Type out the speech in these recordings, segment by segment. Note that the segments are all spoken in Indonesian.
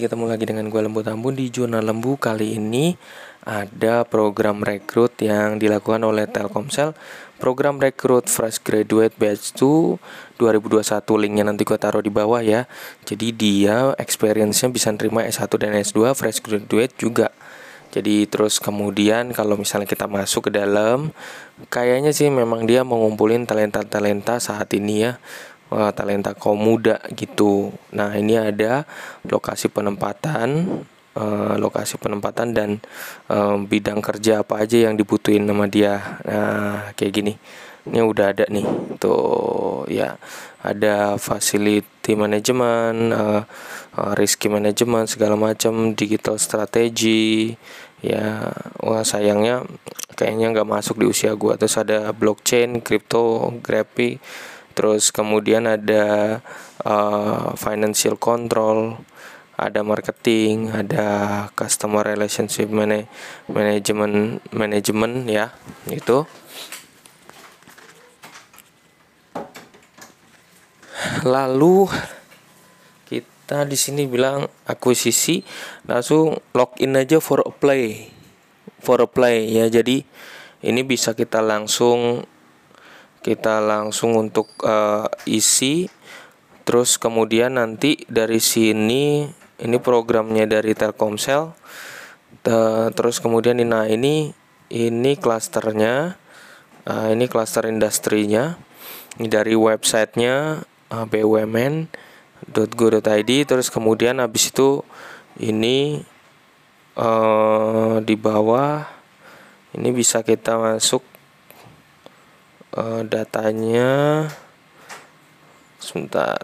ketemu lagi dengan gue Lembu Tambun. Di Jurnal Lembu Kali ini ada program rekrut yang dilakukan oleh Telkomsel. Program rekrut Fresh Graduate Batch 2 2021 Linknya nanti gue taruh di bawah ya. Jadi dia experience-nya bisa nerima S1 dan S2 Fresh Graduate juga. Jadi terus kemudian kalau misalnya kita masuk ke dalam Kayaknya sih memang dia mengumpulin talenta-talenta saat ini ya uh, talenta kaum muda gitu. Nah ini ada lokasi penempatan, uh, lokasi penempatan dan uh, bidang kerja apa aja yang dibutuhin sama dia. Nah kayak gini, ini udah ada nih, tuh ya. Ada facility management, uh, uh, risky management segala macam, digital strategi, ya. Wah sayangnya kayaknya nggak masuk di usia gua. Terus ada blockchain, cryptography terus kemudian ada uh, financial control ada marketing ada customer relationship management management ya itu. Lalu kita di sini bilang akuisisi langsung login aja for a play for a play ya. Jadi ini bisa kita langsung kita langsung untuk uh, isi. Terus kemudian nanti dari sini ini programnya dari Telkomsel. Terus kemudian nah ini ini klasternya. Uh, ini klaster industrinya. Ini dari websitenya uh, bumn.go.id terus kemudian habis itu ini uh, di bawah ini bisa kita masuk uh, datanya sebentar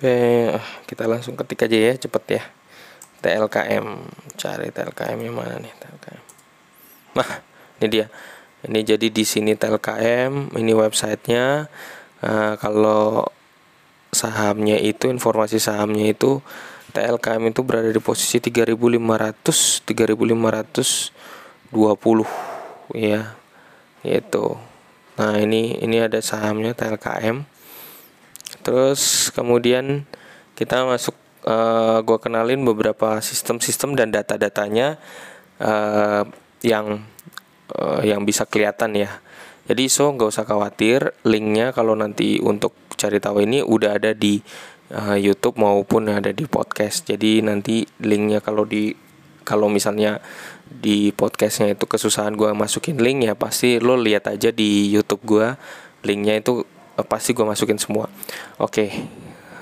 Oke, kita langsung ketik aja ya, cepet ya. TLKM, cari TLKM yang mana nih TLKM. Nah, ini dia. Ini jadi di sini TLKM, ini websitenya. Nah, kalau sahamnya itu, informasi sahamnya itu TLKM itu berada di posisi 3500 3520 ya itu nah ini ini ada sahamnya TLKM terus kemudian kita masuk uh, gua kenalin beberapa sistem-sistem dan data-datanya uh, yang uh, yang bisa kelihatan ya. Jadi so nggak usah khawatir linknya kalau nanti untuk cari tahu ini udah ada di uh, YouTube maupun ada di podcast. Jadi nanti linknya kalau di kalau misalnya di podcastnya itu kesusahan gue masukin link ya pasti lo lihat aja di YouTube gue linknya itu uh, pasti gue masukin semua. Oke. Okay.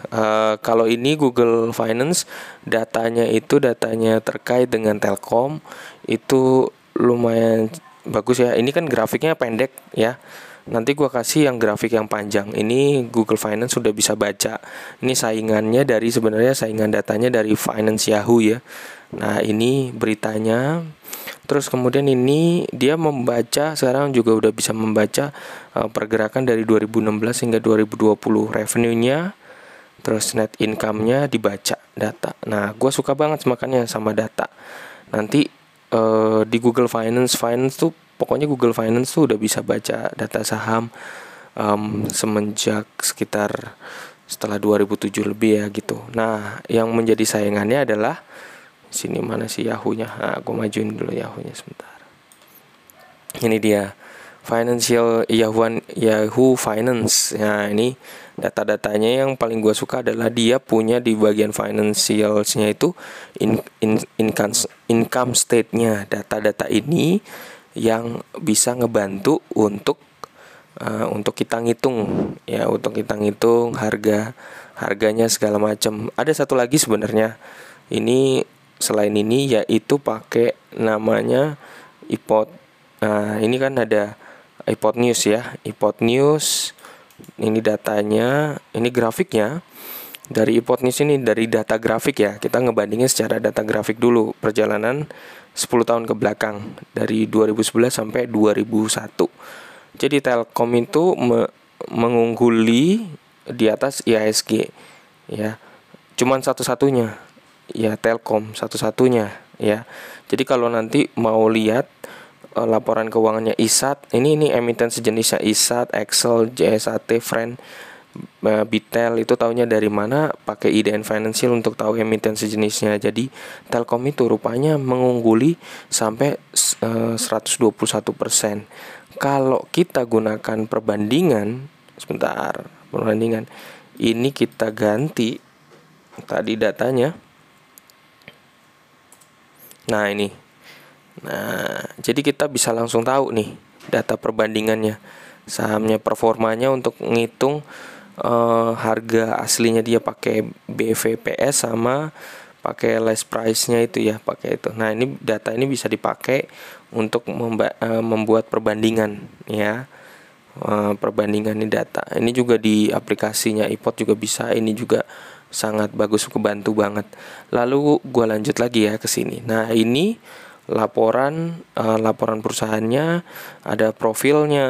Uh, kalau ini Google Finance datanya itu datanya terkait dengan Telkom itu lumayan bagus ya. Ini kan grafiknya pendek ya nanti gue kasih yang grafik yang panjang. Ini Google Finance sudah bisa baca. Ini saingannya dari sebenarnya saingan datanya dari Finance Yahoo ya. Nah ini beritanya. Terus kemudian ini dia membaca sekarang juga udah bisa membaca uh, pergerakan dari 2016 hingga 2020 revenue-nya terus net income-nya dibaca data. Nah gue suka banget makanya sama data. Nanti uh, di Google Finance Finance tuh pokoknya Google Finance tuh udah bisa baca data saham um, semenjak sekitar setelah 2007 lebih ya gitu. Nah, yang menjadi saingannya adalah sini mana sih Yahoo-nya? Nah, aku majuin dulu Yahoo-nya sebentar. Ini dia Financial Yahoo Yahoo Finance. Nah, ini data-datanya yang paling gue suka adalah dia punya di bagian financialsnya itu in, in, income income state-nya. Data-data ini yang bisa ngebantu untuk uh, untuk kita ngitung ya untuk kita ngitung harga harganya segala macam ada satu lagi sebenarnya. Ini selain ini yaitu pakai namanya iPod. Nah ini kan ada iPod News ya. iPod News ini datanya ini grafiknya. Dari iPod News ini dari data grafik ya. Kita ngebandingin secara data grafik dulu perjalanan 10 tahun ke belakang dari 2011 sampai 2001. Jadi Telkom itu me mengungguli di atas IASG ya. Cuman satu-satunya ya Telkom satu-satunya ya. Jadi kalau nanti mau lihat uh, laporan keuangannya ISAT. Ini ini emiten sejenisnya ISAT, Excel, JSAT, Friend, Bitel itu tahunya dari mana? Pakai IDN Financial untuk tahu emiten sejenisnya. Jadi Telkom itu rupanya mengungguli sampai uh, 121%. Kalau kita gunakan perbandingan sebentar, perbandingan ini kita ganti tadi datanya. Nah, ini Nah, jadi kita bisa langsung tahu nih data perbandingannya, sahamnya performanya untuk ngitung uh, harga aslinya dia pakai BVPS sama pakai less price-nya itu ya, pakai itu. Nah, ini data ini bisa dipakai untuk memba uh, membuat perbandingan ya. Uh, perbandingan ini data. Ini juga di aplikasinya iPod juga bisa. Ini juga sangat bagus kebantu banget. Lalu gua lanjut lagi ya ke sini. Nah, ini laporan uh, laporan perusahaannya ada profilnya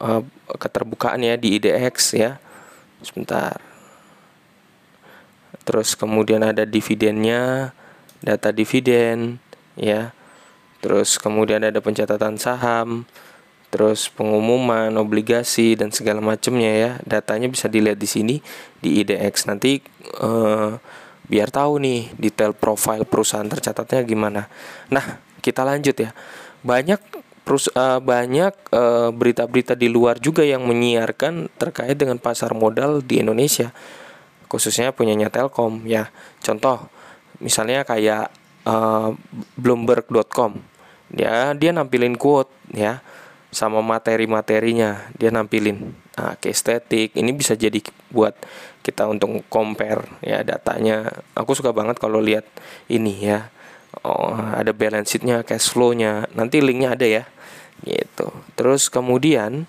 uh, keterbukaan ya di IDX ya sebentar. Terus kemudian ada dividennya data dividen ya. Terus kemudian ada pencatatan saham terus pengumuman obligasi dan segala macamnya ya. Datanya bisa dilihat di sini di IDX nanti uh, biar tahu nih detail profil perusahaan tercatatnya gimana. Nah kita lanjut ya. Banyak perus uh, banyak berita berita-berita di luar juga yang menyiarkan terkait dengan pasar modal di Indonesia. Khususnya punyanya Telkom ya. Contoh misalnya kayak uh, bloomberg.com. Ya, dia nampilin quote ya sama materi-materinya dia nampilin nah, ke estetik ini bisa jadi buat kita untuk compare ya datanya aku suka banget kalau lihat ini ya oh, ada balance sheetnya cash flow-nya. Nanti linknya ada ya. Gitu. Terus kemudian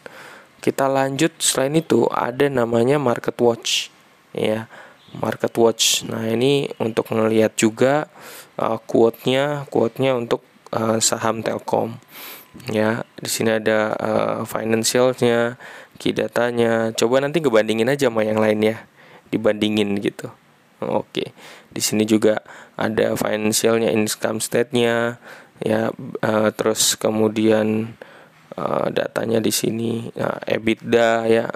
kita lanjut selain itu ada namanya market watch. Ya market watch. Nah ini untuk melihat juga uh, quote-nya quote-nya untuk uh, saham Telkom. Ya di sini ada uh, financialnya key coba nanti kebandingin aja sama yang lain ya. Dibandingin gitu Oke, di sini juga ada financialnya, income state-nya, ya, uh, terus kemudian uh, datanya di sini, uh, EBITDA ya,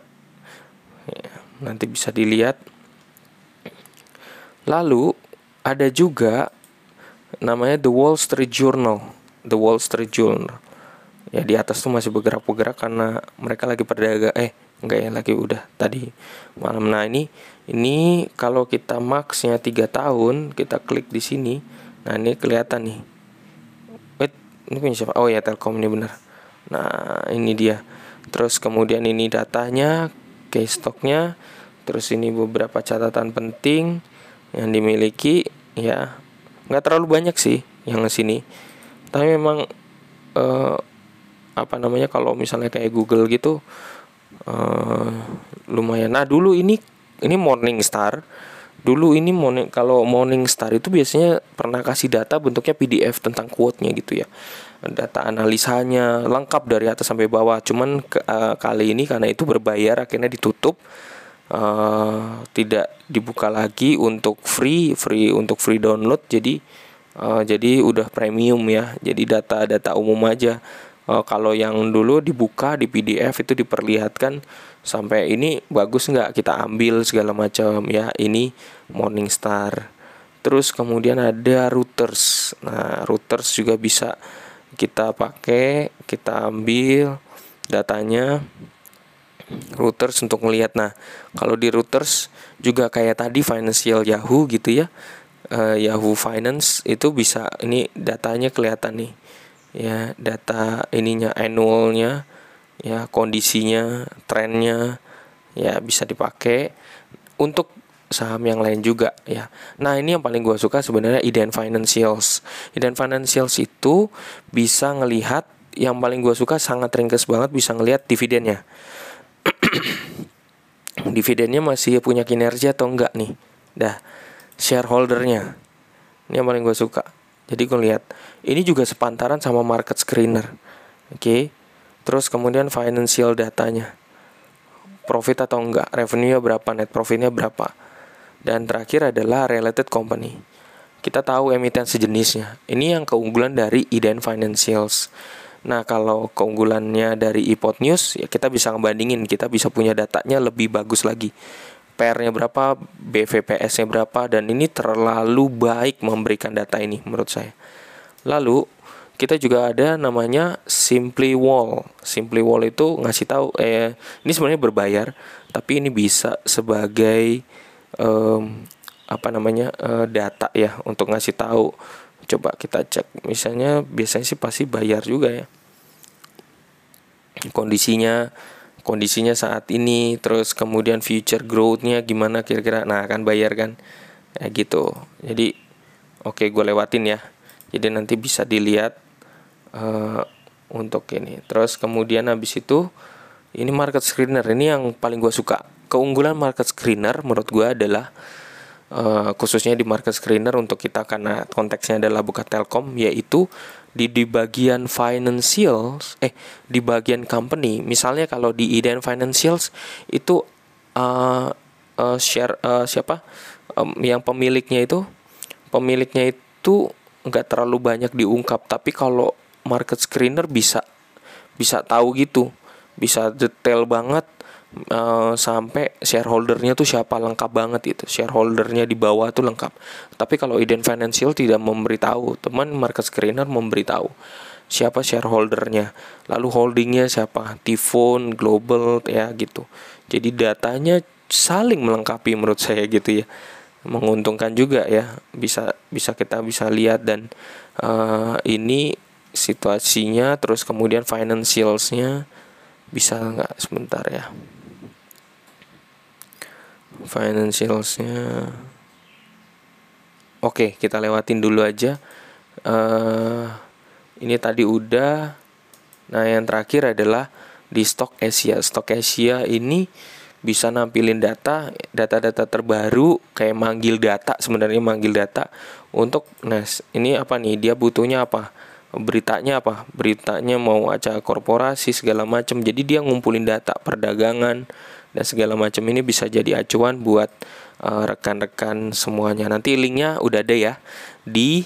ya, nanti bisa dilihat. Lalu ada juga namanya The Wall Street Journal, The Wall Street Journal. Ya di atas tuh masih bergerak-bergerak karena mereka lagi perdagang, eh enggak ya lagi udah tadi malam. Nah ini ini kalau kita maxnya 3 tahun kita klik di sini. Nah ini kelihatan nih. Wait ini punya siapa? Oh ya Telkom ini benar. Nah ini dia. Terus kemudian ini datanya case stocknya. Terus ini beberapa catatan penting yang dimiliki ya. Nggak terlalu banyak sih yang sini. Tapi memang uh, apa namanya kalau misalnya kayak Google gitu uh, lumayan. Nah dulu ini ini Morning Star. Dulu ini morning kalau Morning Star itu biasanya pernah kasih data bentuknya PDF tentang quote-nya gitu ya. Data analisanya lengkap dari atas sampai bawah. Cuman ke, uh, kali ini karena itu berbayar akhirnya ditutup. Uh, tidak dibuka lagi untuk free free untuk free download. Jadi uh, jadi udah premium ya. Jadi data-data umum aja uh, kalau yang dulu dibuka di PDF itu diperlihatkan sampai ini bagus nggak kita ambil segala macam ya ini Morningstar. Terus kemudian ada routers nah routers juga bisa kita pakai kita ambil datanya routers untuk melihat nah kalau di routers juga kayak tadi financial Yahoo gitu ya uh, Yahoo Finance itu bisa ini datanya kelihatan nih ya data ininya annualnya ya kondisinya trennya ya bisa dipakai untuk saham yang lain juga ya. Nah ini yang paling gue suka sebenarnya Iden Financials. Iden Financials itu bisa ngelihat yang paling gue suka sangat ringkes banget bisa ngelihat dividennya. dividennya masih punya kinerja atau enggak nih? Dah shareholdernya ini yang paling gue suka. Jadi gue lihat ini juga sepantaran sama market screener. Oke. Okay? Terus kemudian financial datanya. Profit atau enggak, revenue berapa, net profitnya berapa. Dan terakhir adalah related company. Kita tahu emiten sejenisnya. Ini yang keunggulan dari Iden Financials. Nah, kalau keunggulannya dari iPod News ya kita bisa ngebandingin, kita bisa punya datanya lebih bagus lagi. PR-nya berapa, BVPS-nya berapa dan ini terlalu baik memberikan data ini menurut saya. Lalu kita juga ada namanya Simply Wall. Simply Wall itu ngasih tahu eh ini sebenarnya berbayar, tapi ini bisa sebagai um, apa namanya uh, data ya untuk ngasih tahu. Coba kita cek misalnya biasanya sih pasti bayar juga ya. Kondisinya kondisinya saat ini terus kemudian future growthnya gimana kira-kira. Nah akan bayar kan? Kayak gitu. Jadi oke okay, gue lewatin ya jadi nanti bisa dilihat uh, untuk ini. Terus kemudian habis itu ini market screener. Ini yang paling gue suka. Keunggulan market screener menurut gue adalah uh, khususnya di market screener untuk kita karena konteksnya adalah buka telkom yaitu di di bagian financials eh di bagian company. Misalnya kalau di Eden Financials itu uh, uh, share uh, siapa? Yang pemiliknya itu pemiliknya itu nggak terlalu banyak diungkap. Tapi kalau market screener bisa bisa tahu gitu. Bisa detail banget uh, sampai shareholdernya tuh siapa lengkap banget itu shareholdernya di bawah tuh lengkap. Tapi kalau Eden Financial tidak memberitahu teman market screener memberitahu siapa shareholdernya. Lalu holdingnya siapa? Tifon Global ya gitu. Jadi datanya saling melengkapi menurut saya gitu ya menguntungkan juga ya. Bisa bisa kita bisa lihat dan uh, ini situasinya terus kemudian financialsnya bisa nggak? Sebentar ya. Financialsnya. Oke kita lewatin dulu aja. Uh, ini tadi udah. Nah yang terakhir adalah di stok Asia. Stok Asia ini bisa nampilin data data-data terbaru kayak manggil data sebenarnya manggil data untuk nah ini apa nih? Dia butuhnya apa? Beritanya apa? Beritanya mau acara korporasi segala macam jadi dia ngumpulin data perdagangan dan segala macam ini bisa jadi acuan buat uh, rekan-rekan semuanya. Nanti linknya udah ada ya di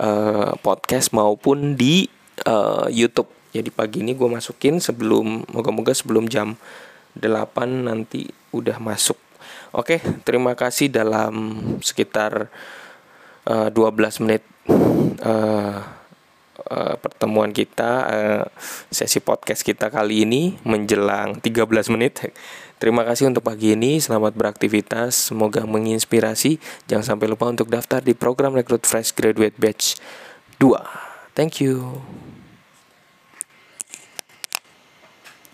uh, podcast maupun di uh, YouTube. Jadi pagi ini gue masukin sebelum moga-moga sebelum jam 8 nanti udah masuk. Oke, terima kasih dalam sekitar uh, 12 menit uh, uh, pertemuan kita uh, sesi podcast kita kali ini menjelang 13 menit Terima kasih untuk pagi ini, selamat beraktivitas, semoga menginspirasi. Jangan sampai lupa untuk daftar di program rekrut Fresh Graduate Batch 2. Thank you.